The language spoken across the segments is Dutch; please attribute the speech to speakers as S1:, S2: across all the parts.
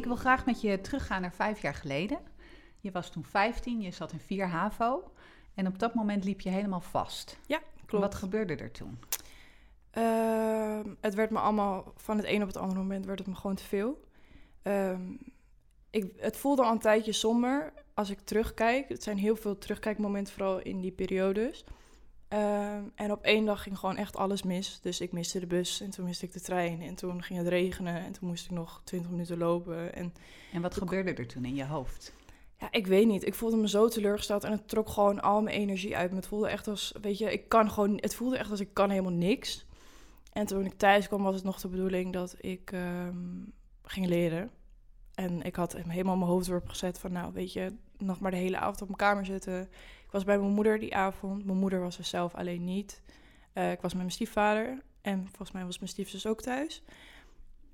S1: ik wil graag met je teruggaan naar vijf jaar geleden. Je was toen 15, je zat in 4 HAVO. En op dat moment liep je helemaal vast.
S2: Ja, klopt.
S1: Wat gebeurde er toen?
S2: Ehm, het werd me allemaal, van het een op het andere moment werd het me gewoon te veel. Ehm, ik, het voelde al een tijdje somber als ik terugkijk. Het zijn heel veel terugkijkmomenten, vooral in die periodes. Ehm, en op één dag ging gewoon echt alles mis. Dus ik miste de bus en toen miste ik de trein. En toen ging het regenen en toen moest ik nog 20 minuten lopen. En,
S1: en wat gebeurde er toen in je hoofd?
S2: Ja, ik weet niet. Ik voelde me zo teleurgesteld en het trok gewoon al mijn energie uit. het voelde echt als, weet je, ik kan gewoon, het voelde echt als ik kan helemaal niks. En toen ik thuis kwam was het nog de bedoeling dat ik ehm, ging leren. En ik had helemaal mijn hoofd erop gezet van, nou weet je, nog maar de hele avond op mijn kamer zitten. Ik was bij mijn moeder die avond. Mijn moeder was er zelf alleen niet. Uh, ik was met mijn stiefvader en volgens mij was mijn stiefzus ook thuis.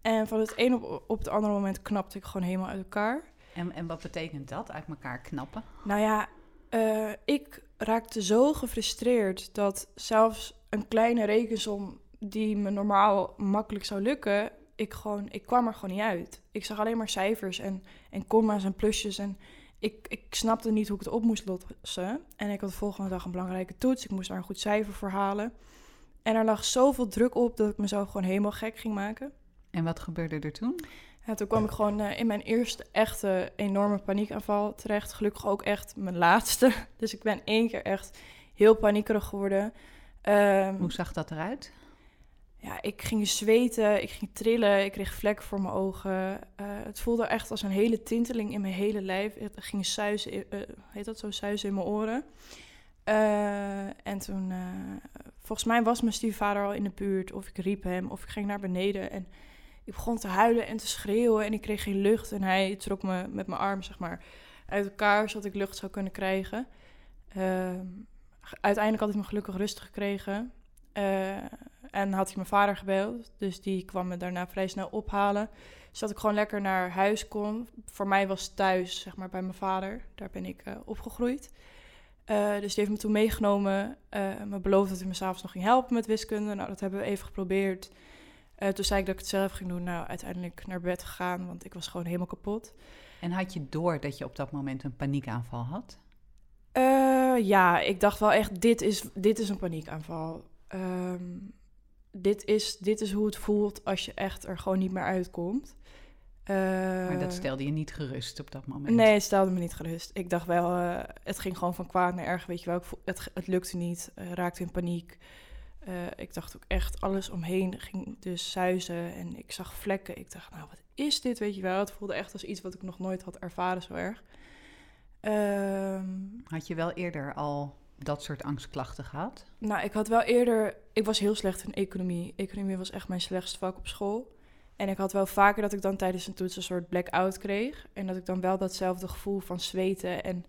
S2: En van het een op, op het andere moment knapte ik gewoon helemaal uit elkaar.
S1: En, en wat betekent dat, uit elkaar knappen?
S2: Nou ja, uh, ik raakte zo gefrustreerd dat zelfs een kleine rekensom die me normaal makkelijk zou lukken, ik, gewoon, ik kwam er gewoon niet uit. Ik zag alleen maar cijfers en, en comma's en plusjes. En ik, ik snapte niet hoe ik het op moest lossen. En ik had de volgende dag een belangrijke toets. Ik moest daar een goed cijfer voor halen. En er lag zoveel druk op dat ik mezelf gewoon helemaal gek ging maken.
S1: En wat gebeurde er toen?
S2: Ja, toen kwam ik gewoon uh, in mijn eerste echte enorme paniekaanval terecht. Gelukkig ook echt mijn laatste. Dus ik ben één keer echt heel paniekerig geworden.
S1: Um, hoe zag dat eruit?
S2: Ja, ik ging zweten, ik ging trillen, ik kreeg vlekken voor mijn ogen. Uh, het voelde echt als een hele tinteling in mijn hele lijf. Het ging suizen, uh, heet dat zo, suizen in mijn oren. Uh, en toen, volgens mij was mijn stiefvader al in de buurt, of ik riep hem, of ik ging naar beneden. En ik begon te huilen en te schreeuwen en ik kreeg geen lucht. En hij trok me met mijn arm, zeg maar, uit elkaar, zodat ik lucht zou kunnen krijgen. Ehm, uiteindelijk had ik me gelukkig rustig gekregen. En had ik mijn vader gebeld. Dus die kwam me daarna vrij snel ophalen. Zodat ik gewoon lekker naar huis kon. Voor mij was thuis, zeg maar, bij mijn vader. Daar ben ik uh, opgegroeid. Uh, dus die heeft me toen meegenomen. Uh, me beloofd dat hij me s'avonds nog ging helpen met wiskunde. Nou, dat hebben we even geprobeerd. toen zei ik dat ik het zelf ging doen. Nou, uiteindelijk naar bed gegaan, want ik was gewoon helemaal kapot.
S1: En had je door dat je op dat moment een paniekaanval had?
S2: ja, ik dacht wel echt, dit is, dit is een paniekaanval. Um, dit is, dit is hoe het voelt als je echt er gewoon niet meer uitkomt.
S1: maar dat eh, stelde je niet gerust op dat moment?
S2: Nee, het stelde me niet gerust. Ik dacht wel, uh, het ging gewoon van kwaad naar erg. Weet je wel, het, het lukte niet, uh, raakte in paniek. ik dacht ook echt, alles omheen ging dus zuizen en ik zag vlekken. Ik dacht, nou, wat is dit, weet je wel? Het voelde echt als iets wat ik nog nooit had ervaren zo erg.
S1: Ehm, had je wel eerder al dat soort angstklachten gehad?
S2: Nou, ik had wel eerder... Ik was heel slecht in economie. Economie was echt mijn slechtste vak op school. En ik had wel vaker dat ik dan tijdens een toets een soort blackout kreeg. En dat ik dan wel datzelfde gevoel van zweten en een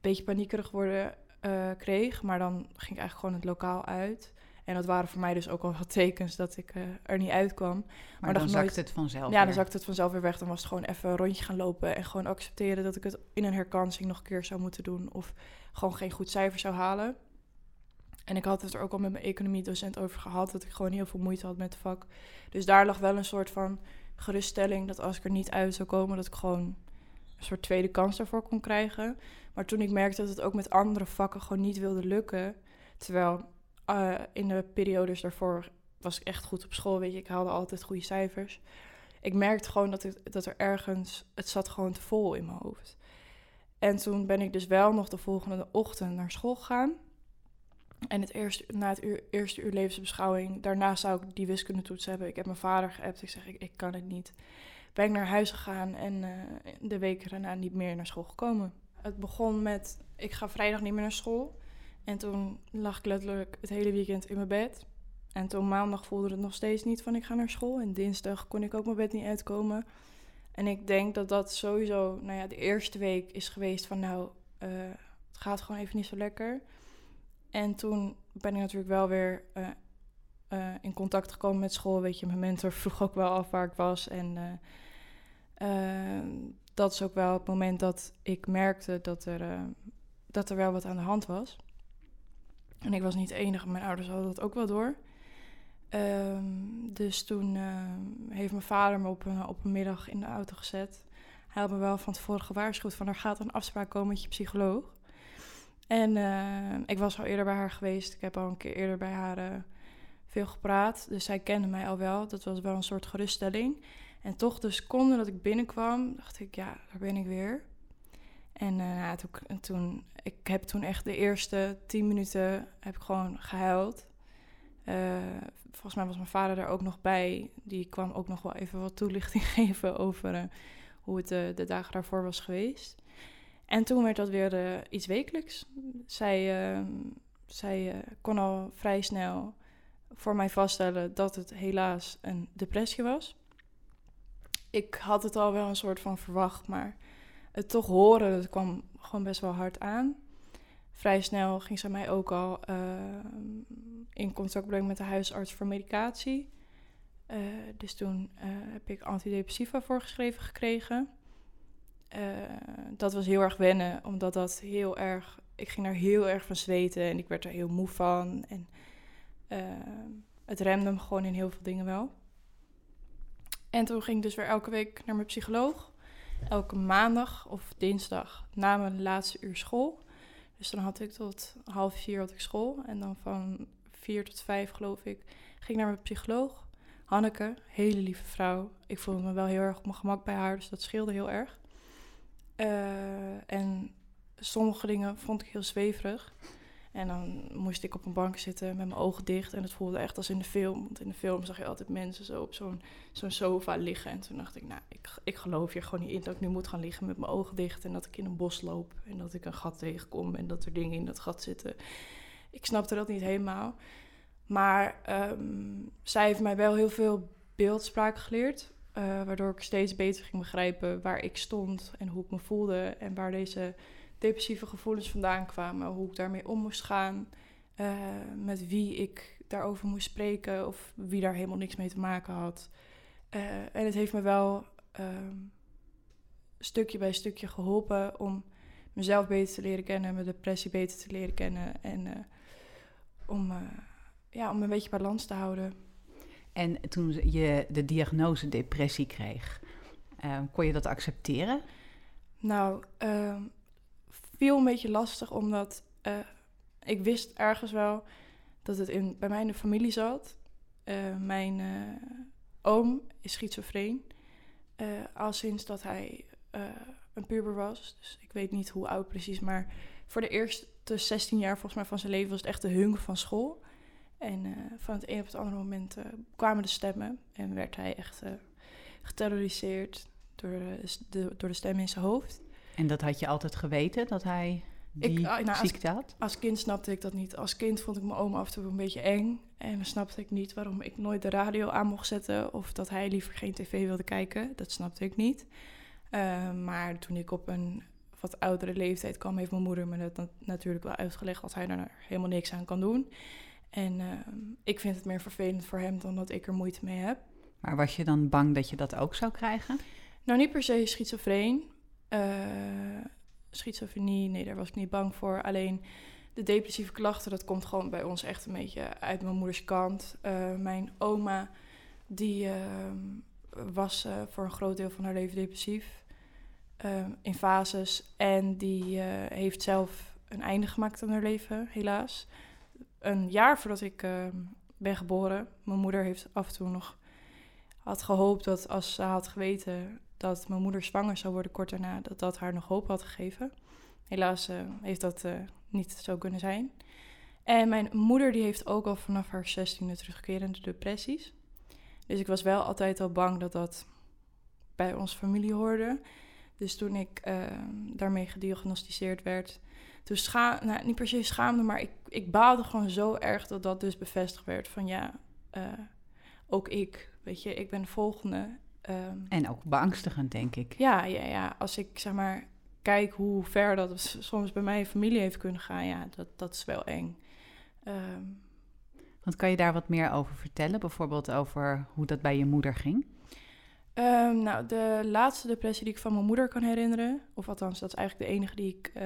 S2: beetje paniekerig worden uh, kreeg. Maar dan ging ik eigenlijk gewoon het lokaal uit. En dat waren voor mij dus ook al wat tekens dat ik uh, er niet uitkwam.
S1: Maar, maar dan, zakt het vanzelf
S2: Ja, dan zakte het vanzelf weer weg. Dan was het gewoon even een rondje gaan lopen... en gewoon accepteren dat ik het in een herkansing nog een keer zou moeten doen... of gewoon geen goed cijfer zou halen. En ik had het er ook al met mijn economiedocent over gehad... dat ik gewoon heel veel moeite had met het vak. Dus daar lag wel een soort van geruststelling... dat als ik er niet uit zou komen... dat ik gewoon een soort tweede kans daarvoor kon krijgen. Maar toen ik merkte dat het ook met andere vakken gewoon niet wilde lukken... terwijl uh, in de periodes daarvoor was ik echt goed op school, weet je. Ik haalde altijd goede cijfers. Ik merkte gewoon dat, het, dat er ergens... Het zat gewoon te vol in mijn hoofd. En toen ben ik dus wel nog de volgende ochtend naar school gegaan. En het eerste, na het uur, eerste uur levensbeschouwing, daarna zou ik die wiskundetoets hebben. Ik heb mijn vader geappt. Ik zeg, ik, ik kan het niet. Ben ik naar huis gegaan en uh, de week daarna niet meer naar school gekomen. Het begon met, ik ga vrijdag niet meer naar school. En toen lag ik letterlijk het hele weekend in mijn bed. En toen maandag voelde het nog steeds niet van ik ga naar school. En dinsdag kon ik ook mijn bed niet uitkomen. En ik denk dat dat sowieso, nou ja, de eerste week is geweest van nou, uh, het gaat gewoon even niet zo lekker. En toen ben ik natuurlijk wel weer uh, uh, in contact gekomen met school. Weet je, mijn mentor vroeg ook wel af waar ik was. En dat is ook wel het moment dat ik merkte dat er, dat er wel wat aan de hand was. En ik was niet de enige, mijn ouders hadden dat ook wel door. Um, dus toen uh, heeft mijn vader me op een, op een middag in de auto gezet. hij had me wel van tevoren gewaarschuwd van er gaat een afspraak komen met je psycholoog. En eh, ik was al eerder bij haar geweest. Ik heb al een keer eerder bij haar uh, veel gepraat. Dus zij kende mij al wel. Dat was wel een soort geruststelling. En toch de seconde dat ik binnenkwam, dacht ik, ja, daar ben ik weer. En, uh, nou, toen, toen, ik heb toen echt de eerste tien minuten heb ik gewoon gehuild. volgens mij was mijn vader er ook nog bij. Die kwam ook nog wel even wat toelichting geven over hoe het de, dagen daarvoor was geweest. En toen werd dat weer iets wekelijks. Zij, uh, zij kon al vrij snel voor mij vaststellen dat het helaas een depressie was. Ik had het al wel een soort van verwacht, maar het toch horen, dat kwam gewoon best wel hard aan. Vrij snel ging ze mij ook al in contact brengen met de huisarts voor medicatie. dus toen heb ik antidepressiva voorgeschreven gekregen. Dat was heel erg wennen, omdat dat heel erg. Ik ging daar heel erg van zweten en ik werd er heel moe van. En het remde me gewoon in heel veel dingen wel. En toen ging ik dus weer elke week naar mijn psycholoog. Elke maandag of dinsdag na mijn laatste uur school. Dus dan had ik tot half vier ik school. En dan van vier tot vijf, geloof ik, ging ik naar mijn psycholoog. Hanneke, hele lieve vrouw. Ik voelde me wel heel erg op mijn gemak bij haar, dus dat scheelde heel erg. Uh, en sommige dingen vond ik heel zweverig. En dan moest ik op een bank zitten met mijn ogen dicht. En het voelde echt als in de film. Want in de film zag je altijd mensen zo op zo'n zo'n sofa liggen. En toen dacht ik, nou, ik, ik geloof hier gewoon niet in dat ik nu moet gaan liggen met mijn ogen dicht. En dat ik in een bos loop. En dat ik een gat tegenkom. En dat er dingen in dat gat zitten. Ik snapte dat niet helemaal. Maar um, zij heeft mij wel heel veel beeldspraak geleerd. Uh, waardoor ik steeds beter ging begrijpen waar ik stond en hoe ik me voelde en waar deze depressieve gevoelens vandaan kwamen, hoe ik daarmee om moest gaan, uh, met wie ik daarover moest spreken of wie daar helemaal niks mee te maken had. Uh, en het heeft me wel ehm, stukje bij stukje geholpen om mezelf beter te leren kennen, mijn depressie beter te leren kennen en om, ja, om een beetje balans te houden.
S1: En toen je de diagnose depressie kreeg, kon je dat accepteren?
S2: Nou, uh, viel een beetje lastig, omdat uh, ik wist ergens wel dat het in, bij mij in de familie zat. Eh, mijn oom is schizofreen, al sinds dat hij een puber was. Dus ik weet niet hoe oud precies, maar voor de eerste 16 jaar volgens mij van zijn leven was het echt de hunger van school. En van het een op het andere moment kwamen de stemmen en werd hij echt geterroriseerd door de, door de stemmen in zijn hoofd.
S1: En dat had je altijd geweten, dat hij die ik, nou, ziekte
S2: als,
S1: had?
S2: Als kind snapte ik dat niet. Als kind vond ik mijn oma af en toe een beetje eng. En dan snapte ik niet waarom ik nooit de radio aan mocht zetten... of dat hij liever geen tv wilde kijken. Dat snapte ik niet. maar toen ik op een wat oudere leeftijd kwam... heeft mijn moeder me dat natuurlijk wel uitgelegd... dat hij er helemaal niks aan kan doen... En uh, ik vind het meer vervelend voor hem dan dat ik er moeite mee heb.
S1: Maar was je dan bang dat je dat ook zou krijgen?
S2: Nou, niet per se schizofreen. Uh, schizofrenie, nee, daar was ik niet bang voor. Alleen de depressieve klachten, dat komt gewoon bij ons echt een beetje uit mijn moeders kant. Uh, mijn oma, die ehm, was eh, voor een groot deel van haar leven depressief. Ehm, in fases. En die heeft zelf een einde gemaakt aan haar leven, helaas een jaar voordat ik uh, ben geboren. Mijn moeder heeft af en toe nog had gehoopt dat als ze had geweten dat mijn moeder zwanger zou worden kort daarna, dat dat haar nog hoop had gegeven. Helaas uh, heeft dat uh, niet zo kunnen zijn. En mijn moeder die heeft ook al vanaf haar zestiende terugkerende depressies. Dus ik was wel altijd al bang dat dat bij onze familie hoorde. Dus toen ik ehm, daarmee gediagnosticeerd werd, dus scha nou, niet per se schaamde, maar ik, ik baalde gewoon zo erg dat dat dus bevestigd werd. Van ja, uh, ook ik, weet je, ik ben de volgende.
S1: Um, en ook beangstigend, denk ik.
S2: Ja, ja, ja. Als ik zeg maar kijk hoe ver dat soms bij mijn familie heeft kunnen gaan, ja, dat, dat is wel eng. Um,
S1: Want kan je daar wat meer over vertellen? Bijvoorbeeld over hoe dat bij je moeder ging?
S2: Um, nou, de laatste depressie die ik van mijn moeder kan herinneren, of althans, dat is eigenlijk de enige die ik uh,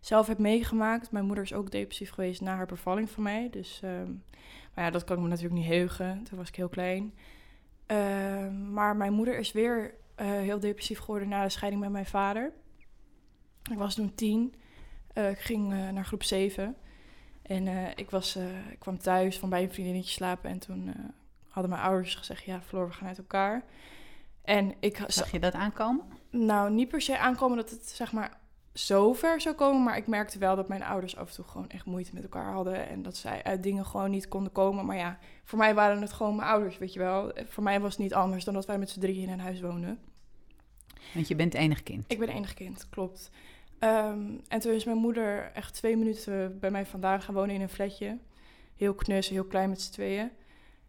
S2: zelf heb meegemaakt. Mijn moeder is ook depressief geweest na haar bevalling van mij. Dus, um, maar ja, dat kan ik me natuurlijk niet heugen. Toen was ik heel klein. Uh, maar mijn moeder is weer eh, heel depressief geworden na de scheiding met mijn vader. Ik was toen tien. Eh, ik ging eh, naar groep 7. En ik, was, ik kwam thuis van bij een vriendinnetje slapen. En toen hadden mijn ouders gezegd: Ja, Floor, we gaan uit elkaar. En ik
S1: Zag je dat aankomen?
S2: nou, niet per se aankomen dat het zeg maar zo ver zou komen. Maar ik merkte wel dat mijn ouders af en toe gewoon echt moeite met elkaar hadden. En dat zij uit dingen gewoon niet konden komen. Maar ja, voor mij waren het gewoon mijn ouders, weet je wel. Voor mij was het niet anders dan dat wij met z'n drieën in een huis woonden.
S1: Want je bent enig kind.
S2: Ik ben enig kind, klopt. Ehm, en toen is mijn moeder echt twee minuten bij mij vandaan gaan wonen in een flatje. Heel knus, heel klein met z'n tweeën.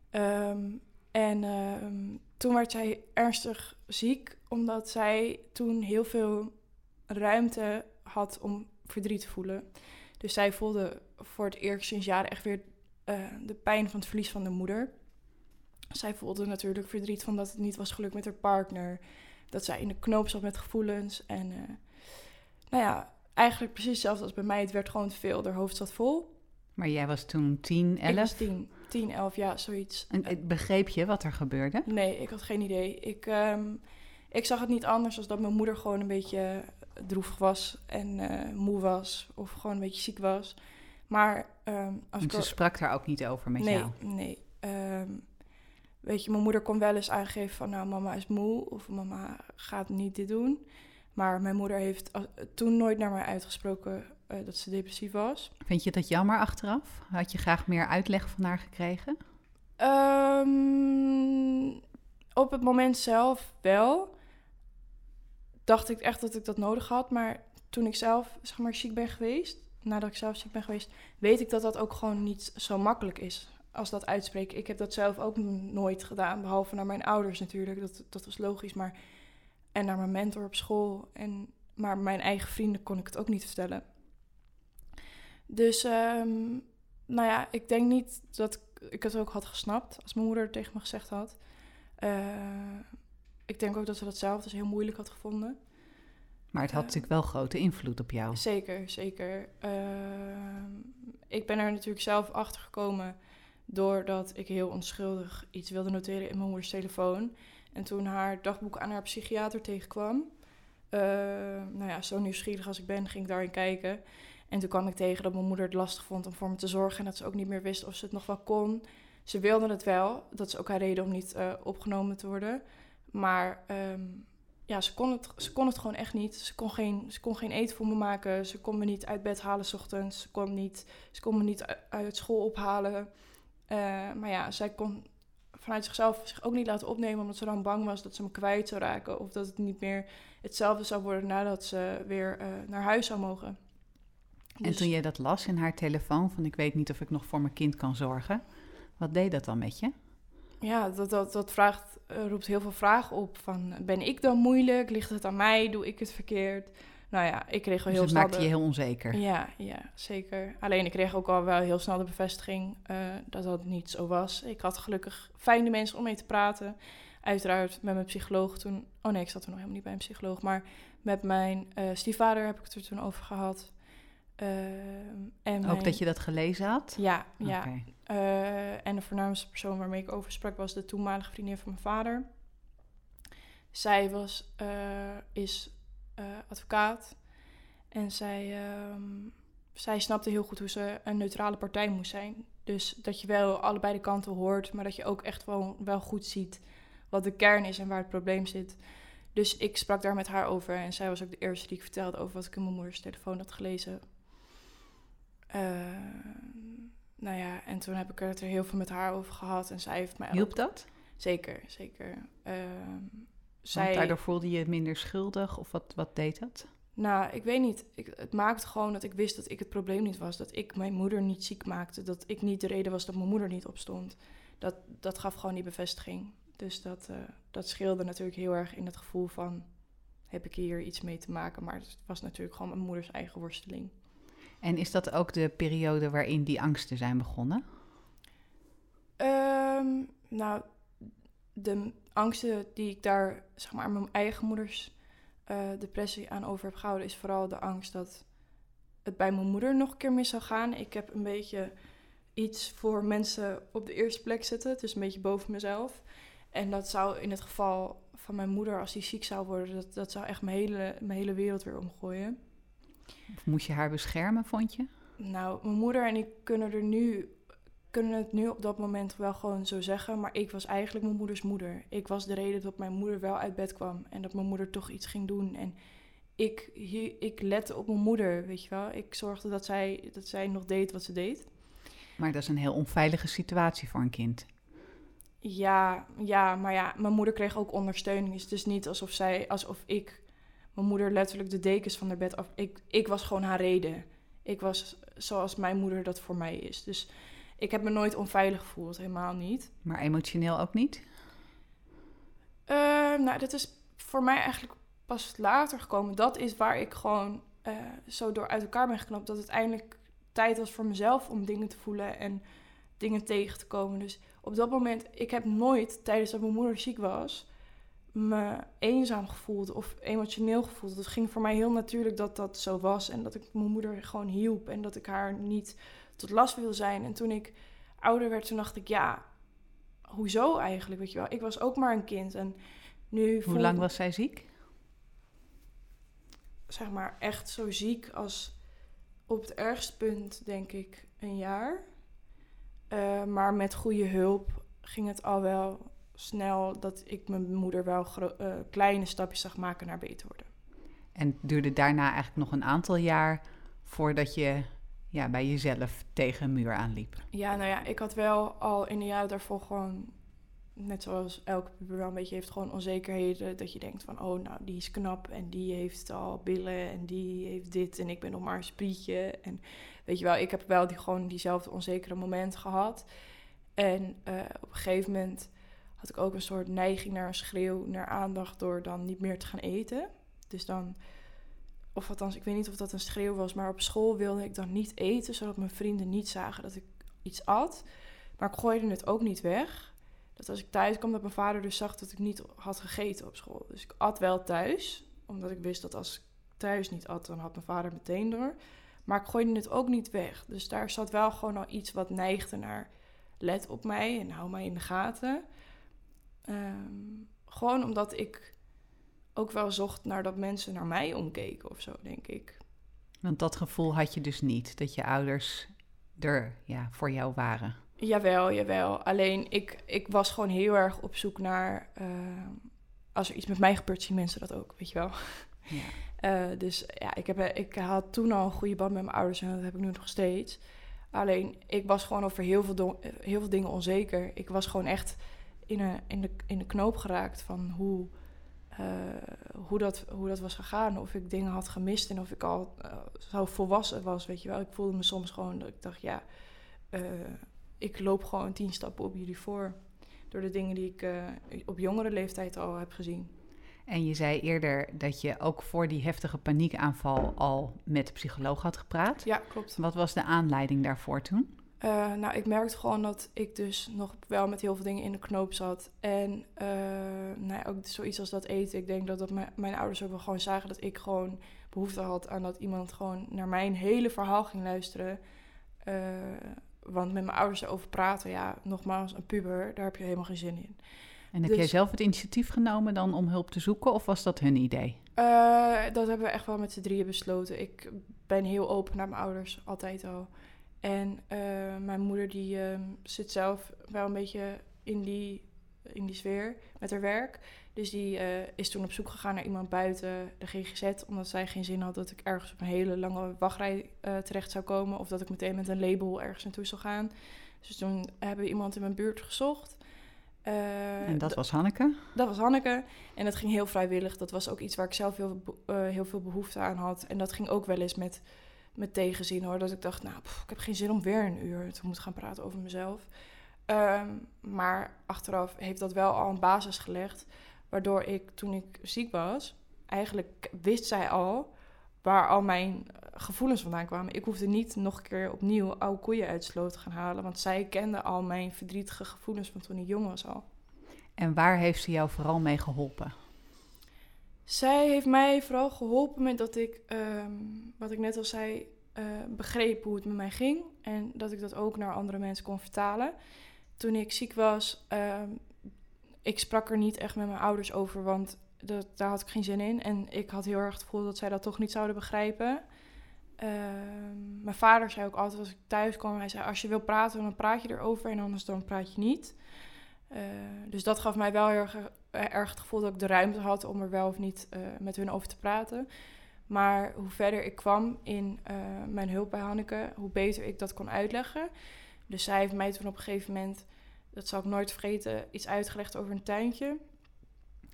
S2: Ehm, en ehm, toen werd zij ernstig ziek, omdat zij toen heel veel ruimte had om verdriet te voelen. Dus zij voelde voor het eerst sinds jaren echt weer eh, de pijn van het verlies van de moeder. Zij voelde natuurlijk verdriet van dat het niet was gelukt met haar partner. Dat zij in de knoop zat met gevoelens. En eh, nou ja, eigenlijk precies hetzelfde als bij mij. Het werd gewoon te veel. Haar hoofd zat vol.
S1: Maar jij was toen 10,
S2: Ik was
S1: 11.
S2: 10, 10, 11, ja, zoiets.
S1: En eh, begreep je wat er gebeurde?
S2: Nee, ik had geen idee. Ik, ehm, ik zag het niet anders dan dat mijn moeder gewoon een beetje droevig was en eh, moe was. Of gewoon een beetje ziek was. Maar ehm, als
S1: En ze sprak daar ook niet over met
S2: nee,
S1: jou.
S2: Nee, Ehm, weet je, mijn moeder kon wel eens aangeven van... nou, mama is moe of mama gaat niet dit doen. Maar mijn moeder heeft toen nooit naar mij uitgesproken eh, dat ze depressief was.
S1: Vind je dat jammer achteraf? Had je graag meer uitleg van haar gekregen?
S2: Ehm, op het moment zelf wel. Dacht ik echt dat ik dat nodig had. Maar toen ik zelf, zeg maar, ziek ben geweest... nadat ik zelf ziek ben geweest... weet ik dat dat ook gewoon niet zo makkelijk is als dat uitspreken. Ik heb dat zelf ook nooit gedaan, behalve naar mijn ouders natuurlijk. Dat, dat was logisch, maar... En naar mijn mentor op school. En, maar mijn eigen vrienden kon ik het ook niet vertellen. Dus, ehm, nou ja, ik denk niet dat ik- het ook had gesnapt als mijn moeder tegen me gezegd had. Eh, ik denk ook dat ze dat zelf dus heel moeilijk had gevonden.
S1: Maar het had
S2: Ja.
S1: natuurlijk wel grote invloed op jou.
S2: Zeker, zeker. Ehm, ik ben er natuurlijk zelf achter gekomen doordat ik heel onschuldig iets wilde noteren in mijn moeders telefoon. En toen haar dagboek aan haar psychiater tegenkwam, eh, nou ja, zo nieuwsgierig als ik ben, ging ik daarin kijken. En toen kwam ik tegen dat mijn moeder het lastig vond om voor me te zorgen en dat ze ook niet meer wist of ze het nog wel kon. Ze wilde het wel, dat is ook haar reden om niet eh, opgenomen te worden. Maar ehm, ja, ze kon, het, ze kon het gewoon echt niet. Ze kon, geen, ze kon geen eten voor me maken. Ze kon me niet uit bed halen s ochtends. Ze kon, niet, ze kon me niet uit school ophalen. Eh, maar ja, zij kon vanuit zichzelf zich ook niet laten opnemen... omdat ze dan bang was dat ze me kwijt zou raken... of dat het niet meer hetzelfde zou worden nadat ze weer eh, naar huis zou mogen.
S1: En
S2: Dus-
S1: toen jij dat las in haar telefoon, van ik weet niet of ik nog voor mijn kind kan zorgen. Wat deed dat dan met je?
S2: Ja, dat, dat, dat vraagt, eh, roept heel veel vragen op. Van, ben ik dan moeilijk? Ligt het aan mij? Doe ik het verkeerd? Nou ja, ik kreeg
S1: Dus
S2: wel heel
S1: het
S2: snel...
S1: maakte
S2: de-
S1: je heel onzeker.
S2: Ja, ja, zeker. Alleen ik kreeg ook al wel heel snel de bevestiging eh, dat dat niet zo was. Ik had gelukkig fijne mensen om mee te praten. Uiteraard met mijn psycholoog toen... Oh nee, ik zat er nog helemaal niet bij een psycholoog. Maar met mijn eh stiefvader heb ik het er toen over gehad. Ehm, en
S1: Ook
S2: mijn-
S1: dat je dat gelezen had?
S2: Ja, ja. Eh, en de voornaamste persoon waarmee ik over sprak was de toenmalige vriendin van mijn vader. Zij was, eh, is eh, advocaat en zij, ehm, zij snapte heel goed hoe ze een neutrale partij moest zijn. Dus dat je wel allebei de kanten hoort, maar dat je ook echt wel, wel goed ziet wat de kern is en waar het probleem zit. Dus ik sprak daar met haar over en zij was ook de eerste die ik vertelde over wat ik in mijn moeders telefoon had gelezen. Eh, nou ja, en toen heb ik het er heel veel met haar over gehad. En zij heeft mij
S1: Hielp
S2: ook...
S1: dat?
S2: Zeker, zeker. Ehm,
S1: Zij... daardoor voelde je je minder schuldig? Of wat, wat deed dat?
S2: Nou, ik weet niet. Ik, het maakte gewoon dat ik wist dat ik het probleem niet was. Dat ik mijn moeder niet ziek maakte. Dat ik niet de reden was dat mijn moeder niet opstond. Dat, dat gaf gewoon die bevestiging. Dus dat, eh, dat scheelde natuurlijk heel erg in het gevoel van... heb ik hier iets mee te maken? Maar het was natuurlijk gewoon mijn moeders eigen worsteling.
S1: En is dat ook de periode waarin die angsten zijn begonnen?
S2: Ehm, nou, de angsten die ik daar, zeg maar, mijn eigen moeders eh, depressie aan over heb gehouden, is vooral de angst dat het bij mijn moeder nog een keer mis zou gaan. Ik heb een beetje iets voor mensen op de eerste plek zetten. Het is een beetje boven mezelf. En dat zou in het geval van mijn moeder als die ziek zou worden. Dat, dat zou echt mijn hele, mijn hele wereld weer omgooien.
S1: Of moest je haar beschermen, vond je?
S2: Nou, mijn moeder en ik kunnen er nu kunnen het nu op dat moment wel gewoon zo zeggen. Maar ik was eigenlijk mijn moeders moeder. Ik was de reden dat mijn moeder wel uit bed kwam. En dat mijn moeder toch iets ging doen. En ik, ik lette op mijn moeder, weet je wel. Ik zorgde dat zij, dat zij nog deed wat ze deed.
S1: Maar dat is een heel onveilige situatie voor een kind.
S2: Ja, ja, maar ja, mijn moeder kreeg ook ondersteuning. Het is dus niet alsof zij, alsof ik, mijn moeder letterlijk de dekens van haar bed af. Ik, ik was gewoon haar reden. Ik was zoals mijn moeder dat voor mij is. Dus ik heb me nooit onveilig gevoeld, helemaal niet.
S1: Maar emotioneel ook niet?
S2: Uh, nou, dat is voor mij eigenlijk pas later gekomen. Dat is waar ik gewoon uh, zo door uit elkaar ben geknapt. Dat het eindelijk tijd was voor mezelf om dingen te voelen en dingen tegen te komen. Dus op dat moment, ik heb nooit tijdens dat mijn moeder ziek was, me eenzaam gevoeld of emotioneel gevoeld. Het ging voor mij heel natuurlijk dat dat zo was en dat ik mijn moeder gewoon hielp en dat ik haar niet tot last wil zijn. En toen ik ouder werd, toen dacht ik, ja, hoezo eigenlijk, weet je wel? Ik was ook maar een kind en nu...
S1: Hoe lang was zij ziek?
S2: Zeg maar echt zo ziek als op het ergste punt, denk ik, een jaar. Uh, maar met goede hulp ging het al wel snel dat ik mijn moeder wel uh, kleine stapjes zag maken naar beter worden.
S1: En het duurde daarna eigenlijk nog een aantal jaar voordat je ja, bij jezelf tegen een muur aanliep?
S2: Ja, nou ja, ik had wel al in de jaren daarvoor gewoon, net zoals elke puber wel een beetje heeft, gewoon onzekerheden. Dat je denkt van, oh nou, die is knap en die heeft al billen en die heeft dit en ik ben nog maar een sprietje. En weet je wel, ik heb wel die, gewoon diezelfde onzekere momenten gehad. En uh, op een gegeven moment had ik ook een soort neiging naar een schreeuw, naar aandacht door dan niet meer te gaan eten. Dus dan of althans, ik weet niet of dat een schreeuw was, maar op school wilde ik dan niet eten, zodat mijn vrienden niet zagen dat ik iets at. Maar ik gooide het ook niet weg. Dat als ik thuis kwam, dat mijn vader dus zag dat ik niet had gegeten op school. Dus ik at wel thuis, omdat ik wist dat als ik thuis niet at, dan had mijn vader meteen door. Maar ik gooide het ook niet weg. Dus daar zat wel gewoon al iets wat neigde naar let op mij en hou mij in de gaten. Ehm, gewoon omdat ik ook wel zocht naar dat mensen naar mij omkeken of zo, denk ik.
S1: Want dat gevoel had je dus niet, dat je ouders er ja, voor jou waren.
S2: Jawel, jawel. Alleen ik, ik was gewoon heel erg op zoek naar... Uh, als er iets met mij gebeurt, zien mensen dat ook, weet je wel. Ja. Uh, dus ja, ik, heb, ik had toen al een goede band met mijn ouders en dat heb ik nu nog steeds. Alleen, ik was gewoon over heel veel, heel veel dingen onzeker. Ik was gewoon echt in, een, in, de, in de knoop geraakt van hoe uh, hoe, dat, hoe dat was gegaan. Of ik dingen had gemist en of ik al uh, zo volwassen was, weet je wel. Ik voelde me soms gewoon dat ik dacht, ja, uh, ik loop gewoon tien stappen op jullie voor. Door de dingen die ik op jongere leeftijd al heb gezien.
S1: En je zei eerder dat je ook voor die heftige paniekaanval al met de psycholoog had gepraat.
S2: Ja, klopt.
S1: Wat was de aanleiding daarvoor toen?
S2: Uh, nou, ik merkte gewoon dat ik dus nog wel met heel veel dingen in de knoop zat. En uh, nou ja, ook zoiets als dat eten. Ik denk dat, dat mijn ouders ook wel gewoon zagen dat ik gewoon behoefte had aan dat iemand gewoon naar mijn hele verhaal ging luisteren. Uh, want met mijn ouders erover praten, ja, nogmaals, een puber, daar heb je helemaal geen zin in.
S1: En heb dus, jij zelf het initiatief genomen dan om hulp te zoeken of was dat hun idee?
S2: dat hebben we echt wel met z'n drieën besloten. Ik ben heel open naar mijn ouders, altijd al. En uh, mijn moeder die uh, zit zelf wel een beetje in die, in die sfeer met haar werk. Dus die uh, is toen op zoek gegaan naar iemand buiten de GGZ. Omdat zij geen zin had dat ik ergens op een hele lange wachtrij terecht zou komen. Of dat ik meteen met een label ergens naartoe zou gaan. Dus toen hebben we iemand in mijn buurt gezocht.
S1: en dat was Hanneke?
S2: Dat was Hanneke. En dat ging heel vrijwillig. Dat was ook iets waar ik zelf heel, heel veel behoefte aan had. En dat ging ook wel eens met met tegenzin hoor. Dat ik dacht, nou, ik heb geen zin om weer een uur te moeten gaan praten over mezelf. Ehm, maar achteraf heeft dat wel al een basis gelegd. Waardoor ik toen ik ziek was, eigenlijk wist zij al waar al mijn gevoelens vandaan kwamen. Ik hoefde niet nog een keer opnieuw oude koeien uit sloot te gaan halen. Want zij kende al mijn verdrietige gevoelens van toen ik jong was al.
S1: En waar heeft ze jou vooral mee geholpen?
S2: Zij heeft mij vooral geholpen met dat ik, ehm, wat ik net al zei, uh, begreep hoe het met mij ging. En dat ik dat ook naar andere mensen kon vertalen. Toen ik ziek was, ehm, ik sprak er niet echt met mijn ouders over, want dat, daar had ik geen zin in. En ik had heel erg het gevoel dat zij dat toch niet zouden begrijpen. Ehm, mijn vader zei ook altijd als ik thuis kwam, hij zei als je wil praten, dan praat je erover en anders dan praat je niet. Eh, dus dat gaf mij wel heel erg, erg het gevoel dat ik de ruimte had om er wel of niet eh, met hun over te praten. Maar hoe verder ik kwam in mijn hulp bij Hanneke, hoe beter ik dat kon uitleggen. Dus zij heeft mij toen op een gegeven moment, dat zal ik nooit vergeten, iets uitgelegd over een tuintje.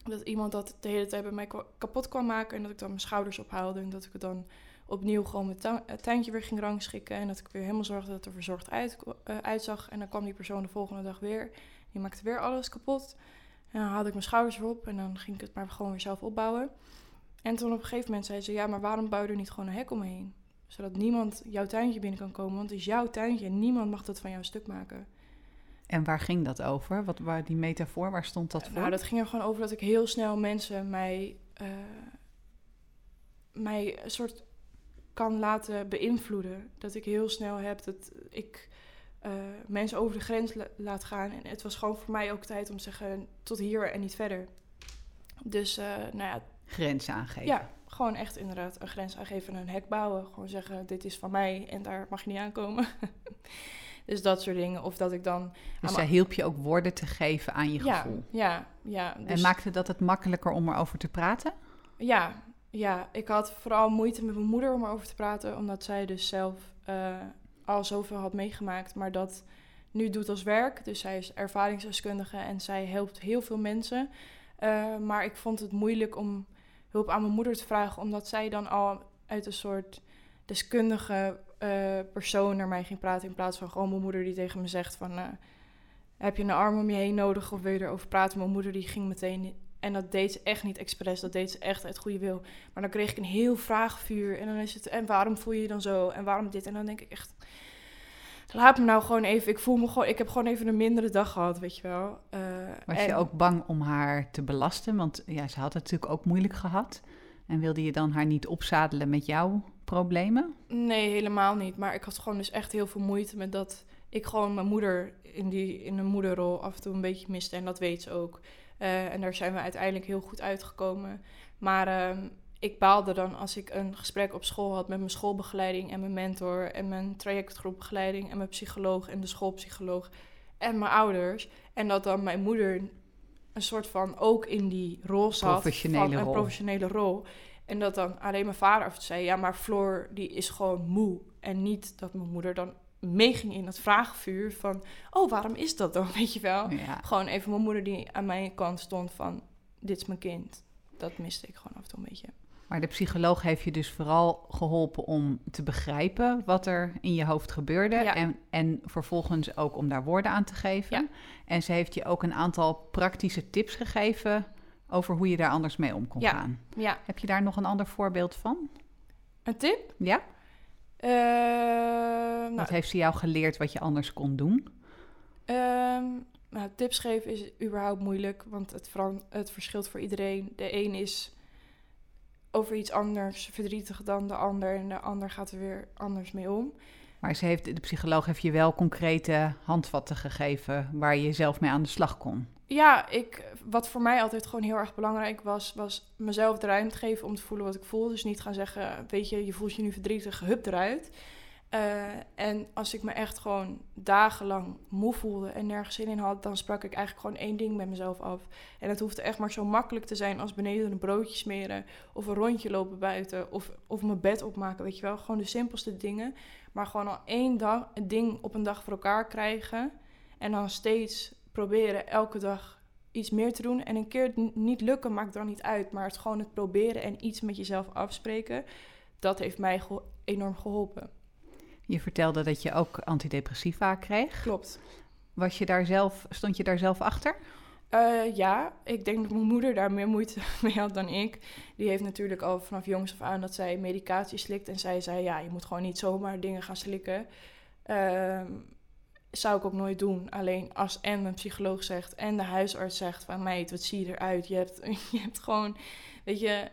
S2: Dat iemand dat de hele tijd bij mij kapot kwam maken en dat ik dan mijn schouders ophaalde en dat ik het dan opnieuw gewoon mijn tuintje weer ging rangschikken. En dat ik weer helemaal zorgde dat het er verzorgd uit, uitzag. En dan kwam die persoon de volgende dag weer. Die maakte weer alles kapot. En dan haalde ik mijn schouders erop en dan ging ik het maar gewoon weer zelf opbouwen. En toen op een gegeven moment zei ze: Ja, maar waarom bouw je er niet gewoon een hek omheen? Zodat niemand jouw tuintje binnen kan komen. Want het is jouw tuintje en niemand mag dat van jou stuk maken.
S1: En waar ging dat over? Wat, waar die metafoor, waar stond dat voor?
S2: Nou, dat ging er gewoon over dat ik heel snel mensen mij, uh, mij een soort kan laten beïnvloeden. Dat ik heel snel heb dat ik uh, mensen over de grens laat gaan. En het was gewoon voor mij ook tijd om te zeggen tot hier en niet verder. Dus, uh, nou ja.
S1: Grens aangeven.
S2: Ja, gewoon echt inderdaad een grens aangeven en een hek bouwen. Gewoon zeggen, dit is van mij en daar mag je niet aankomen. dus dat soort dingen. Of dat ik dan...
S1: Dus zij hielp je ook woorden te geven aan je gevoel.
S2: Ja, ja. Dus...
S1: En maakte dat het makkelijker om erover te praten?
S2: Ja, ja, ik had vooral moeite met mijn moeder om erover te praten, omdat zij dus zelf uh, al zoveel had meegemaakt, maar dat nu doet als werk. Dus zij is ervaringsdeskundige en zij helpt heel veel mensen. Uh, maar ik vond het moeilijk om hulp aan mijn moeder te vragen, omdat zij dan al uit een soort deskundige uh, persoon naar mij ging praten, in plaats van gewoon mijn moeder die tegen me zegt van... heb je een arm om je heen nodig of wil je erover praten? Mijn moeder die ging meteen en dat deed ze echt niet expres, dat deed ze echt uit goede wil. Maar dan kreeg ik een heel vraagvuur. En dan is het, en waarom voel je je dan zo? En waarom dit? En dan denk ik echt, laat me nou gewoon even. Ik voel me gewoon, ik heb gewoon even een mindere dag gehad, weet je wel. Uh,
S1: Was je ook bang om haar te belasten? Want ja, ze had het natuurlijk ook moeilijk gehad. En wilde je dan haar niet opzadelen met jouw problemen?
S2: Nee, helemaal niet. Maar ik had gewoon dus echt heel veel moeite met dat ik gewoon mijn moeder in, die, in een moederrol af en toe een beetje miste. En dat weet ze ook. Uh, en daar zijn we uiteindelijk heel goed uitgekomen. Maar uh, ik baalde dan als ik een gesprek op school had met mijn schoolbegeleiding en mijn mentor en mijn trajectgroepbegeleiding en mijn psycholoog en de schoolpsycholoog en mijn ouders. En dat dan mijn moeder een soort van ook in die rol zat.
S1: Professionele
S2: van
S1: een
S2: professionele rol. En dat dan alleen mijn vader af zei, ja, maar Floor die is gewoon moe. En niet dat mijn moeder dan meeging in dat vraagvuur van... oh, waarom is dat dan, weet je wel? Gewoon even mijn moeder die aan mijn kant stond van... dit is mijn kind. Dat miste ik gewoon af en toe een beetje.
S1: Maar de psycholoog heeft je dus vooral geholpen om te begrijpen wat er in je hoofd gebeurde. En, en vervolgens ook om daar woorden aan te geven.
S2: Ja.
S1: En ze heeft je ook een aantal praktische tips gegeven over hoe je daar anders mee om kon gaan.
S2: Ja.
S1: Heb je daar nog een ander voorbeeld van?
S2: Een tip?
S1: Ja.
S2: Uh,
S1: wat heeft ze jou geleerd wat je anders kon doen?
S2: Uh, nou, tips geven is überhaupt moeilijk, want het, het verschilt voor iedereen. De een is over iets anders verdrietig dan de ander en de ander gaat er weer anders mee om.
S1: Maar ze heeft, de psycholoog heeft je wel concrete handvatten gegeven waar je zelf mee aan de slag kon.
S2: Ja, ik, wat voor mij altijd gewoon heel erg belangrijk was, was mezelf de ruimte geven om te voelen wat ik voel. Dus niet gaan zeggen, weet je, je voelt je nu verdrietig, hup eruit. Uh, en als ik me echt gewoon dagenlang moe voelde en nergens zin in had, dan sprak ik eigenlijk gewoon één ding met mezelf af. En het hoefde echt maar zo makkelijk te zijn als beneden een broodje smeren, of een rondje lopen buiten, of, of mijn bed opmaken, weet je wel. Gewoon de simpelste dingen. Maar gewoon al één dag, ding op een dag voor elkaar krijgen. En dan steeds proberen elke dag iets meer te doen. En een keer het niet lukken maakt dan niet uit. Maar het gewoon het proberen en iets met jezelf afspreken. Dat heeft mij enorm geholpen.
S1: Je vertelde dat je ook antidepressiva kreeg.
S2: Klopt.
S1: Was je daar zelf, stond je daar zelf achter?
S2: Uh, ja, ik denk dat mijn moeder daar meer moeite mee had dan ik. Die heeft natuurlijk al vanaf jongs af aan dat zij medicatie slikt. En zij zei, ja, je moet gewoon niet zomaar dingen gaan slikken. Uh, zou ik ook nooit doen. Alleen als en mijn psycholoog zegt en de huisarts zegt van... meid, wat zie je eruit? Je hebt, je hebt gewoon, weet je,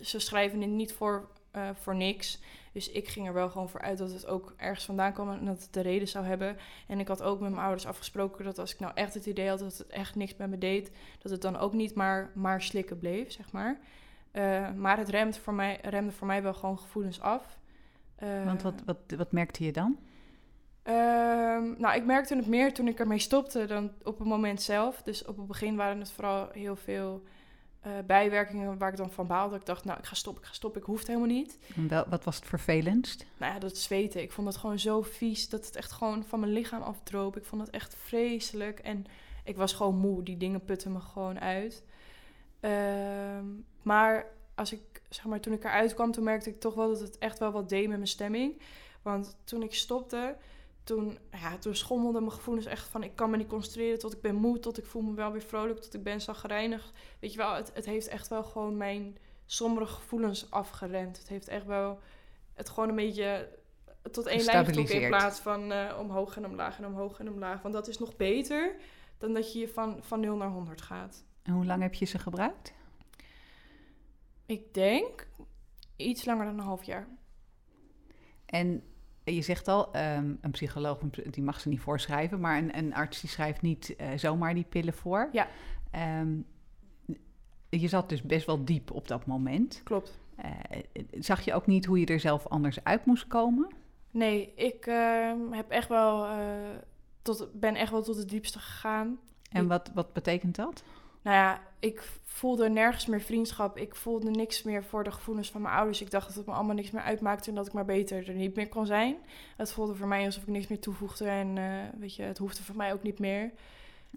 S2: ze schrijven het niet voor uh, voor niks. Dus ik ging er wel gewoon voor uit dat het ook ergens vandaan kwam en dat het de reden zou hebben. En ik had ook met mijn ouders afgesproken dat als ik nou echt het idee had dat het echt niks met me deed, dat het dan ook niet maar, maar slikken bleef, zeg maar. Uh, maar het remde voor, mij, remde voor mij wel gewoon gevoelens af.
S1: Uh, Want wat, wat, wat merkte je dan?
S2: Ehm, nou, ik merkte het meer toen ik ermee stopte dan op het moment zelf. Dus op het begin waren het vooral heel veel uh, bijwerkingen waar ik dan van baalde. Ik dacht, nou, ik ga stoppen, ik ga stoppen, ik hoef het helemaal niet.
S1: En wel, wat was het vervelendst?
S2: Nou ja, dat zweten. Ik vond het gewoon zo vies dat het echt gewoon van mijn lichaam afdroop. Ik vond het echt vreselijk en ik was gewoon moe. Die dingen putten me gewoon uit. Ehm, maar als ik, zeg maar, toen ik eruit kwam, toen merkte ik toch wel dat het echt wel wat deed met mijn stemming. Want toen ik stopte, toen, ja, toen schommelden mijn gevoelens echt van... ik kan me niet concentreren tot ik ben moe, tot ik voel me wel weer vrolijk... tot ik ben zagrijnig. Weet je wel, het, het heeft echt wel gewoon mijn sombere gevoelens afgeremd. Het heeft echt wel het gewoon een beetje tot één lijn getrokken... in plaats van uh, omhoog en omlaag en omhoog en omlaag. Want dat is nog beter dan dat je van, van 0 naar 100 gaat.
S1: En hoe lang heb je ze gebruikt?
S2: Ik denk iets langer dan een half jaar.
S1: En je zegt al, ehm, een psycholoog die mag ze niet voorschrijven, maar een, een arts die schrijft niet uh, zomaar die pillen voor.
S2: Ja.
S1: Um, je zat dus best wel diep op dat moment.
S2: Klopt.
S1: Uh, zag je ook niet hoe je er zelf anders uit moest komen?
S2: Nee, ik uh, heb echt wel, uh, tot, ben echt wel tot het diepste gegaan.
S1: En wat, wat betekent dat?
S2: Nou ja, ik voelde nergens meer vriendschap. Ik voelde niks meer voor de gevoelens van mijn ouders. Ik dacht dat het me allemaal niks meer uitmaakte en dat ik maar beter er niet meer kon zijn. Het voelde voor mij alsof ik niks meer toevoegde en uh, weet je, het hoefde voor mij ook niet meer.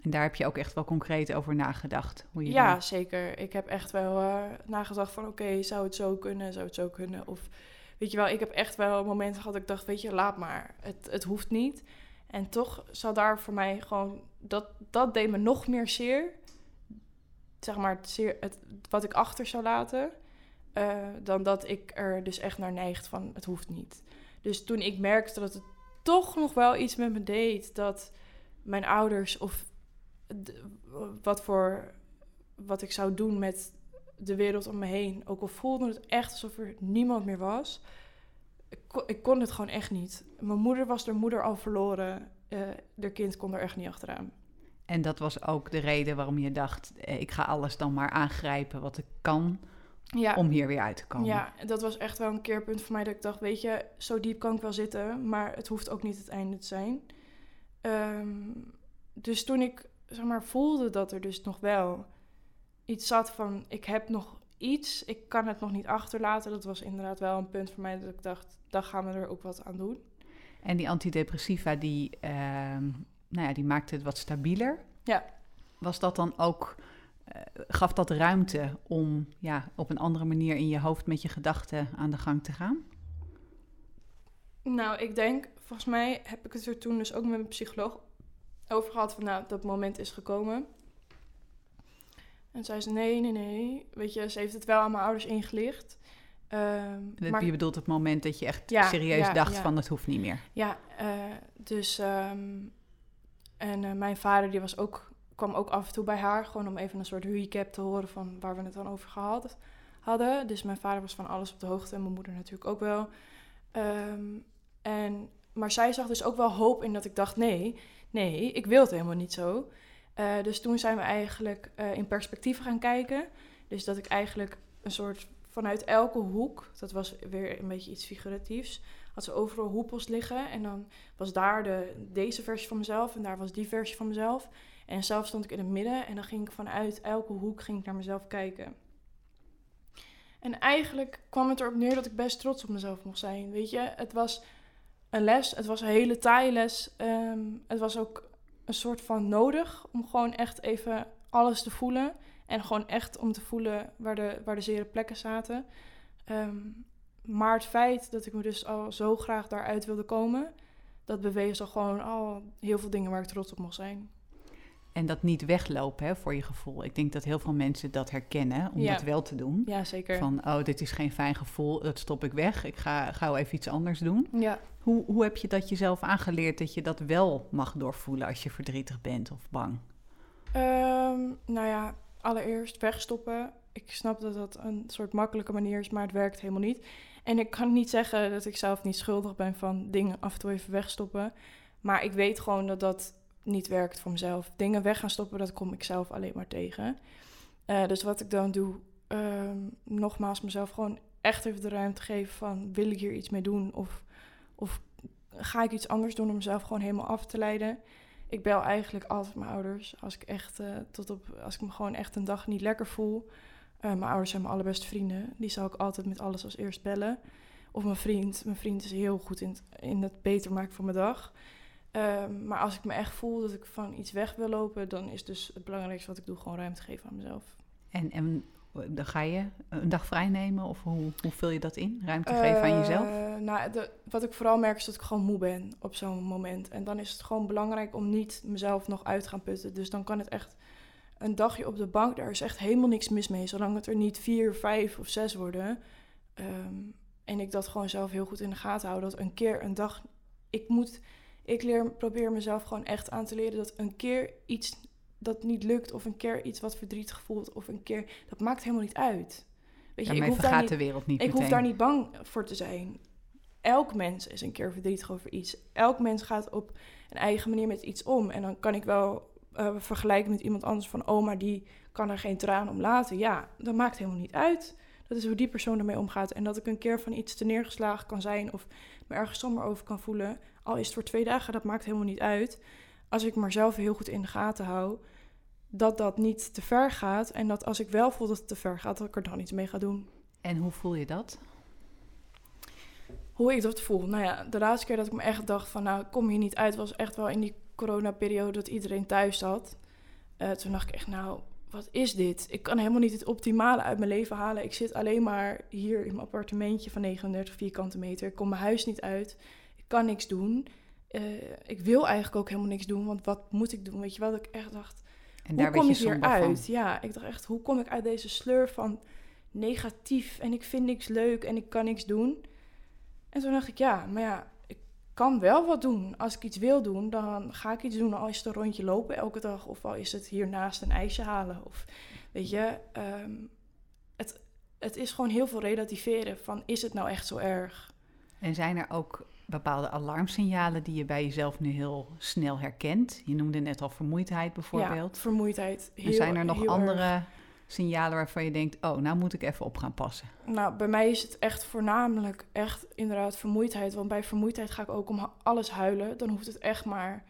S1: En daar heb je ook echt wel concreet over nagedacht? Hoe je
S2: ja, zeker. Ik heb echt wel uh, nagedacht van oké, okay, zou het zo kunnen, zou het zo kunnen? Of weet je wel, ik heb echt wel momenten gehad dat ik dacht, weet je, laat maar. Het, het hoeft niet. En toch zal daar voor mij gewoon, dat, dat deed me nog meer zeer zeg maar, het zeer, het, wat ik achter zou laten. Uh, dan dat ik er dus echt naar neigt van het hoeft niet. Dus toen ik merkte dat het toch nog wel iets met me deed, dat mijn ouders of wat voor wat ik zou doen met de wereld om me heen, ook al voelde het echt alsof er niemand meer was, ik kon, ik kon het gewoon echt niet. Mijn moeder was haar moeder al verloren, uh, haar kind kon er echt niet achteraan.
S1: En dat was ook de reden waarom je dacht: eh, ik ga alles dan maar aangrijpen wat ik kan. Ja. Om hier weer uit te komen.
S2: Ja, dat was echt wel een keerpunt voor mij dat ik dacht: weet je, zo diep kan ik wel zitten, maar het hoeft ook niet het einde te zijn. Um, dus toen ik zeg maar voelde dat er dus nog wel iets zat van: ik heb nog iets, ik kan het nog niet achterlaten. Dat was inderdaad wel een punt voor mij dat ik dacht: daar gaan we er ook wat aan doen.
S1: En die antidepressiva, die, uh, nou ja, die maakte het wat stabieler.
S2: Ja.
S1: Was dat dan ook, uh, gaf dat ruimte om ja, op een andere manier in je hoofd met je gedachten aan de gang te gaan?
S2: Nou, ik denk, volgens mij heb ik het er toen dus ook met mijn psycholoog over gehad van, nou, dat moment is gekomen. En zei ze, nee, nee, nee. Weet je, ze heeft het wel aan mijn ouders ingelicht.
S1: Um, maar... Je bedoelt het moment dat je echt ja, serieus ja, dacht ja. van, het hoeft niet meer.
S2: Ja, uh, dus... Um, en uh, mijn vader die was ook, kwam ook af en toe bij haar, gewoon om even een soort recap te horen van waar we het dan over gehad hadden. Dus mijn vader was van alles op de hoogte en mijn moeder natuurlijk ook wel. Um, en, maar zij zag dus ook wel hoop in dat ik dacht, nee, nee, ik wil het helemaal niet zo. Uh, dus toen zijn we eigenlijk uh, in perspectief gaan kijken. Dus dat ik eigenlijk een soort vanuit elke hoek, dat was weer een beetje iets figuratiefs, had ze overal hoepels liggen. En dan was daar de, deze versie van mezelf en daar was die versie van mezelf. En zelf stond ik in het midden en dan ging ik vanuit elke hoek ging ik naar mezelf kijken. En eigenlijk kwam het erop neer dat ik best trots op mezelf mocht zijn. Weet je, het was een les, het was een hele taaie les. Um, het was ook een soort van nodig om gewoon echt even alles te voelen. En gewoon echt om te voelen waar de, waar de zere plekken zaten. Um, maar het feit dat ik me dus al zo graag daaruit wilde komen, dat bewees al gewoon al heel veel dingen waar ik trots op mocht zijn.
S1: En dat niet weglopen hè, voor je gevoel. Ik denk dat heel veel mensen dat herkennen om dat wel te doen.
S2: Ja, zeker.
S1: Van, oh, dit is geen fijn gevoel, dat stop ik weg. Ik ga gauw even iets anders doen.
S2: Ja.
S1: Hoe, hoe heb je dat jezelf aangeleerd dat je dat wel mag doorvoelen als je verdrietig bent of bang?
S2: Um, nou ja, allereerst wegstoppen. Ik snap dat dat een soort makkelijke manier is, maar het werkt helemaal niet. En ik kan niet zeggen dat ik zelf niet schuldig ben van dingen af en toe even wegstoppen. Maar ik weet gewoon dat dat niet werkt voor mezelf. Dingen weg gaan stoppen, dat kom ik zelf alleen maar tegen. Uh, dus wat ik dan doe, uh, nogmaals mezelf gewoon echt even de ruimte geven van... wil ik hier iets mee doen of, of ga ik iets anders doen om mezelf gewoon helemaal af te leiden... Ik bel eigenlijk altijd mijn ouders als ik echt uh, tot op als ik me gewoon echt een dag niet lekker voel. Uh, mijn ouders zijn mijn allerbeste vrienden. Die zal ik altijd met alles als eerst bellen. Of mijn vriend. Mijn vriend is heel goed in het, in het beter maken van mijn dag. Um, maar als ik me echt voel dat ik van iets weg wil lopen, dan is dus het belangrijkste wat ik doe gewoon ruimte geven aan mezelf.
S1: En, en dan ga je een dag vrij nemen of hoe, hoe vul je dat in? Ruimte geven aan jezelf?
S2: Uh, nou, de, wat ik vooral merk is dat ik gewoon moe ben op zo'n moment. En dan is het gewoon belangrijk om niet mezelf nog uit te gaan putten. Dus dan kan het echt een dagje op de bank, daar is echt helemaal niks mis mee. Zolang het er niet vier, vijf of zes worden. Um, en ik dat gewoon zelf heel goed in de gaten hou. Dat een keer een dag. Ik moet. Ik leer, probeer mezelf gewoon echt aan te leren dat een keer iets dat niet lukt, of een keer iets wat verdrietig voelt, of een keer. Dat maakt helemaal niet uit.
S1: Weet je, ik hoef daar niet, de wereld niet.
S2: Ik hoef daar niet bang voor te zijn. Elk mens is een keer verdrietig over iets. Elk mens gaat op een eigen manier met iets om. En dan kan ik wel uh, vergelijken met iemand anders van, oh, maar die kan er geen traan om laten. Ja, dat maakt helemaal niet uit. Dat is hoe die persoon ermee omgaat. En dat ik een keer van iets te neergeslagen kan zijn of me ergens somber over kan voelen, al is het voor twee dagen, dat maakt helemaal niet uit. Als ik maar zelf heel goed in de gaten hou, dat dat niet te ver gaat. En dat als ik wel voel dat het te ver gaat, dat ik er dan iets mee ga doen.
S1: En hoe voel je dat?
S2: Hoe ik dat voel? Nou ja, de laatste keer dat ik me echt dacht van, nou, ik kom hier niet uit, was echt wel in die coronaperiode dat iedereen thuis zat. Uh, toen dacht ik echt, nou, wat is dit? Ik kan helemaal niet het optimale uit mijn leven halen. Ik zit alleen maar hier in mijn appartementje van 39 vierkante meter. Ik kom mijn huis niet uit. Ik kan niks doen. Uh, ik wil eigenlijk ook helemaal niks doen, want wat moet ik doen? Weet je wel, dat ik echt dacht, en daar hoe kom ik hier uit? Ja, ik dacht echt, hoe kom ik uit deze sleur van negatief en ik vind niks leuk en ik kan niks doen? En toen dacht ik, ja, maar ja, kan wel wat doen. Als ik iets wil doen, dan ga ik iets doen. Al is het een rondje lopen elke dag, of al is het hiernaast een ijsje halen. Of weet je, ehm, het, het is gewoon heel veel relativeren van is het nou echt zo erg?
S1: En zijn er ook bepaalde alarmsignalen die je bij jezelf nu heel snel herkent? Je noemde net al vermoeidheid bijvoorbeeld.
S2: Ja, vermoeidheid.
S1: Heel, en zijn er nog andere signalen waarvan je denkt, oh, nou moet ik even op gaan passen?
S2: Nou, bij mij is het echt voornamelijk echt inderdaad vermoeidheid. Want bij vermoeidheid ga ik ook om alles huilen. Dan hoeft het echt maar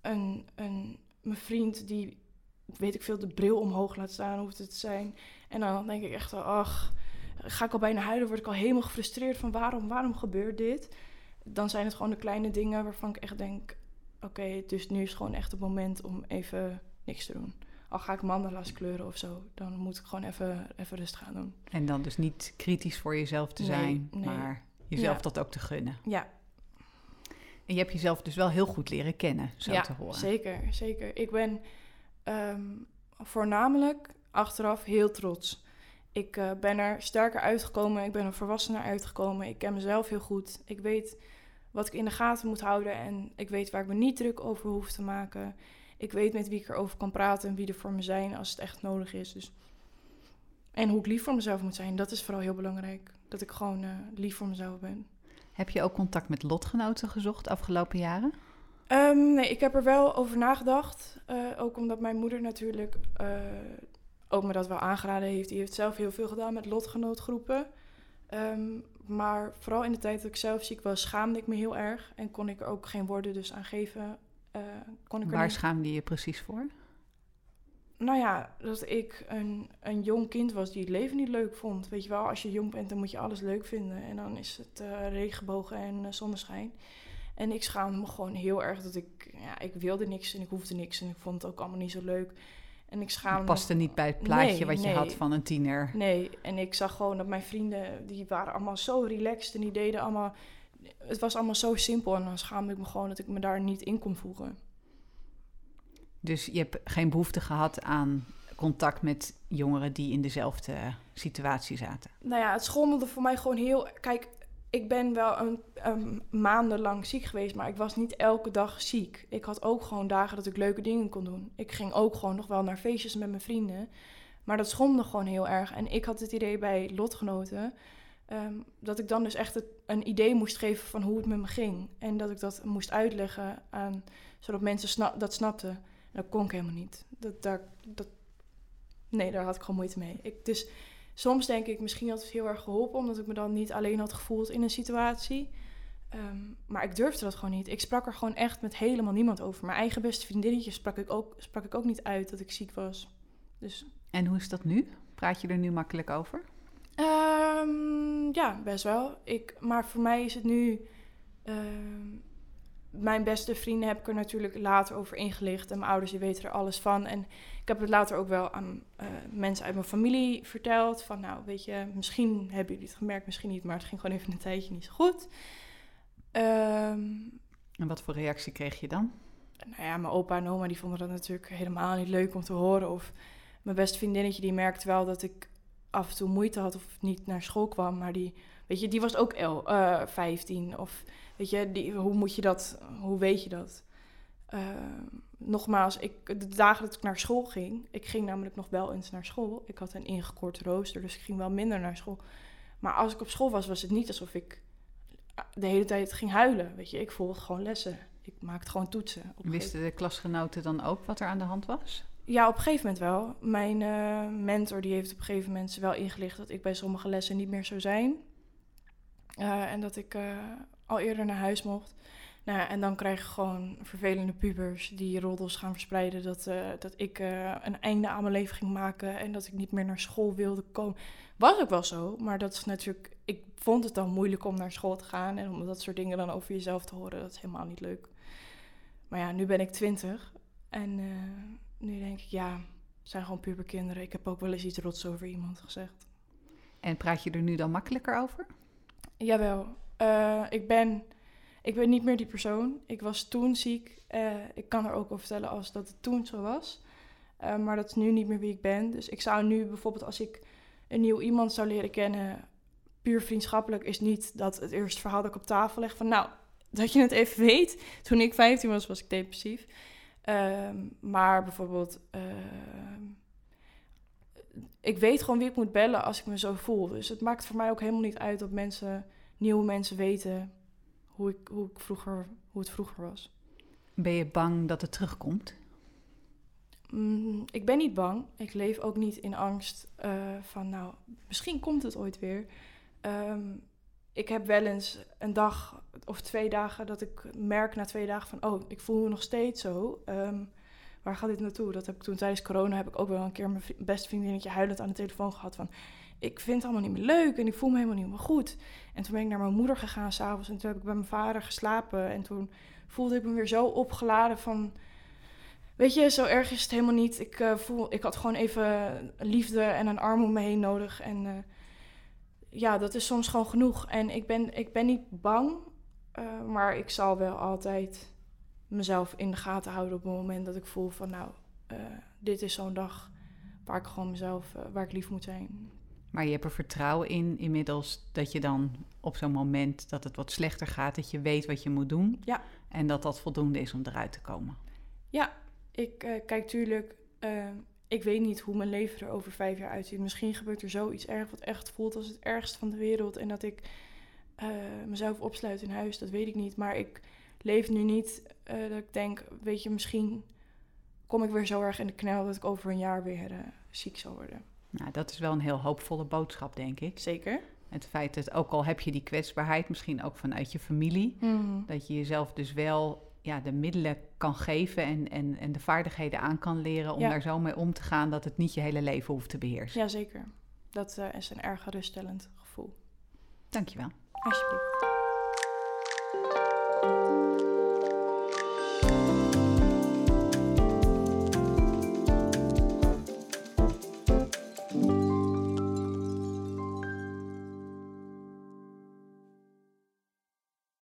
S2: een, een mijn vriend die, weet ik veel, de bril omhoog laat staan, hoeft het te zijn. En dan denk ik echt, ach, ga ik al bijna huilen, word ik al helemaal gefrustreerd van waarom, waarom gebeurt dit? Dan zijn het gewoon de kleine dingen waarvan ik echt denk, oké, dus nu is gewoon echt het moment om even niks te doen al ga ik mandala's kleuren of zo, dan moet ik gewoon even, even rust gaan doen.
S1: En dan dus niet kritisch voor jezelf te zijn, maar jezelf dat ook te gunnen.
S2: Ja.
S1: En je hebt jezelf dus wel heel goed leren kennen, zo te horen.
S2: zeker, zeker. Ik ben ehm, voornamelijk achteraf heel trots. Ik uh, ben er sterker uitgekomen, ik ben er volwassener uitgekomen. Ik ken mezelf heel goed. Ik weet wat ik in de gaten moet houden en ik weet waar ik me niet druk over hoef te maken ik weet met wie ik erover kan praten en wie er voor me zijn als het echt nodig is. Dus. En hoe ik lief voor mezelf moet zijn, dat is vooral heel belangrijk. Dat ik gewoon uh, lief voor mezelf ben.
S1: Heb je ook contact met lotgenoten gezocht afgelopen jaren?
S2: Um, nee, ik heb er wel over nagedacht. Uh, ook omdat mijn moeder natuurlijk uh, ook me dat wel aangeraden heeft. Die heeft zelf heel veel gedaan met lotgenootgroepen. Um, maar vooral in de tijd dat ik zelf ziek was, schaamde ik me heel erg. En kon ik er ook geen woorden dus aan geven uh, kon ik
S1: Waar schaamde je precies voor?
S2: Nou ja, dat ik een, een jong kind was die het leven niet leuk vond. Weet je wel, als je jong bent, dan moet je alles leuk vinden. En dan is het uh, regenbogen en uh, zonneschijn. En ik schaamde me gewoon heel erg dat ik... Ja, ik wilde niks en ik hoefde niks en ik vond het ook allemaal niet zo leuk. En ik schaamde
S1: het paste niet bij het plaatje wat je had van een tiener.
S2: Nee, en ik zag gewoon dat mijn vrienden... die waren allemaal zo relaxed en die deden allemaal het was allemaal zo simpel en dan schaamde ik me gewoon dat ik me daar niet in kon voegen.
S1: Dus je hebt geen behoefte gehad aan contact met jongeren die in dezelfde situatie zaten?
S2: Nou ja, het schommelde voor mij gewoon heel. Kijk, ik ben wel een, een maandenlang ziek geweest, maar ik was niet elke dag ziek. Ik had ook gewoon dagen dat ik leuke dingen kon doen. Ik ging ook gewoon nog wel naar feestjes met mijn vrienden. Maar dat schommelde gewoon heel erg. En ik had het idee bij lotgenoten Ehm, dat ik dan dus echt het, een idee moest geven van hoe het met me ging. En dat ik dat moest uitleggen aan, zodat mensen dat snapten. dat kon ik helemaal niet. Dat, daar, dat, nee, daar had ik gewoon moeite mee. Ik, dus soms denk ik, misschien had het heel erg geholpen, omdat ik me dan niet alleen had gevoeld in een situatie. Ehm, maar ik durfde dat gewoon niet. Ik sprak er gewoon echt met helemaal niemand over. Mijn eigen beste vriendinnetje sprak ik ook, sprak ik ook niet uit dat ik ziek was. Dus...
S1: En hoe is dat nu? Praat je er nu makkelijk over?
S2: Um, ja, best wel. Ik, maar voor mij is het nu. Ehm, mijn beste vrienden heb ik er natuurlijk later over ingelicht. En mijn ouders die weten er alles van. En ik heb het later ook wel aan uh, mensen uit mijn familie verteld. Van nou, weet je, misschien hebben jullie het gemerkt, misschien niet. Maar het ging gewoon even een tijdje niet zo goed.
S1: Um, en wat voor reactie kreeg je dan?
S2: Nou ja, mijn opa en oma die vonden dat natuurlijk helemaal niet leuk om te horen. Of mijn beste vriendinnetje die merkte wel dat ik af en toe moeite had of niet naar school kwam. Maar die, weet je, die was ook el, uh, eh, 15. Of weet je, die, hoe moet je dat, hoe weet je dat? Uh, nogmaals, ik, de dagen dat ik naar school ging, ik ging namelijk nog wel eens naar school. Ik had een ingekort rooster, dus ik ging wel minder naar school. Maar als ik op school was, was het niet alsof ik de hele tijd ging huilen. Weet je, ik volgde gewoon lessen. Ik maakte gewoon toetsen.
S1: Wisten de klasgenoten dan ook wat er aan de hand was?
S2: Ja, op een gegeven moment wel. Mijn uh, mentor die heeft op een gegeven moment wel ingelicht dat ik bij sommige lessen niet meer zou zijn. Uh, en dat ik uh, al eerder naar huis mocht. Nou, en dan krijg je gewoon vervelende pubers die roddels gaan verspreiden. Dat, dat ik een einde aan mijn leven ging maken en dat ik niet meer naar school wilde komen. Was ook wel zo, maar dat is natuurlijk. Ik vond het dan moeilijk om naar school te gaan en om dat soort dingen dan over jezelf te horen. Dat is helemaal niet leuk. Maar ja, nu ben ik twintig en nu denk ik, ja, het zijn gewoon puberkinderen. Ik heb ook wel eens iets rots over iemand gezegd.
S1: En praat je er nu dan makkelijker over?
S2: Jawel. Uh, ik, ben, ik ben niet meer die persoon. Ik was toen ziek. Uh, ik kan er ook over vertellen als dat het toen zo was. Uh, maar dat is nu niet meer wie ik ben. Dus ik zou nu bijvoorbeeld als ik een nieuw iemand zou leren kennen... puur vriendschappelijk is niet dat het eerste verhaal dat ik op tafel leg van... nou, dat je het even weet. Toen ik 15 was, was ik depressief. Um, maar bijvoorbeeld, uh, ik weet gewoon wie ik moet bellen als ik me zo voel. Dus het maakt voor mij ook helemaal niet uit dat mensen, nieuwe mensen weten hoe, ik, hoe, ik vroeger, hoe het vroeger was.
S1: Ben je bang dat het terugkomt?
S2: Mm, ik ben niet bang. Ik leef ook niet in angst uh, van, nou, misschien komt het ooit weer. Um, ik heb wel eens een dag of twee dagen dat ik merk na twee dagen van, oh, ik voel me nog steeds zo. Um, waar gaat dit naartoe? Dat heb ik toen tijdens corona heb ik ook wel een keer mijn beste vriendinnetje huilend aan de telefoon gehad van, ik vind het allemaal niet meer leuk en ik voel me helemaal niet meer goed. En toen ben ik naar mijn moeder gegaan s'avonds en toen heb ik bij mijn vader geslapen en toen voelde ik me weer zo opgeladen van, weet je, zo erg is het helemaal niet. Ik uh, voel, ik had gewoon even liefde en een arm om me heen nodig en uh, ja, dat is soms gewoon genoeg. En ik ben, ik ben niet bang, uh, maar ik zal wel altijd mezelf in de gaten houden op het moment dat ik voel van nou, uh, dit is zo'n dag waar ik gewoon mezelf, uh, waar ik lief moet zijn.
S1: Maar je hebt er vertrouwen in inmiddels dat je dan op zo'n moment dat het wat slechter gaat, dat je weet wat je moet doen.
S2: Ja.
S1: En dat dat voldoende is om eruit te komen.
S2: Ja, ik kijk tuurlijk ik weet niet hoe mijn leven er over vijf jaar uitziet. Misschien gebeurt er zoiets erg wat echt voelt als het ergst van de wereld. En dat ik uh, mezelf opsluit in huis, dat weet ik niet. Maar ik leef nu niet uh, dat ik denk, weet je, misschien kom ik weer zo erg in de knel dat ik over een jaar weer uh, ziek zal worden.
S1: Nou, dat is wel een heel hoopvolle boodschap, denk ik.
S2: Zeker.
S1: Het feit dat ook al heb je die kwetsbaarheid, misschien ook vanuit je familie, mm -hmm. dat je jezelf dus wel ja, de middelen kan geven en, en, en de vaardigheden aan kan leren om daar zo mee om te gaan dat het niet je hele leven hoeft te beheersen.
S2: Jazeker. Dat uh, is een erg geruststellend gevoel.
S1: Dankjewel.
S2: Alsjeblieft.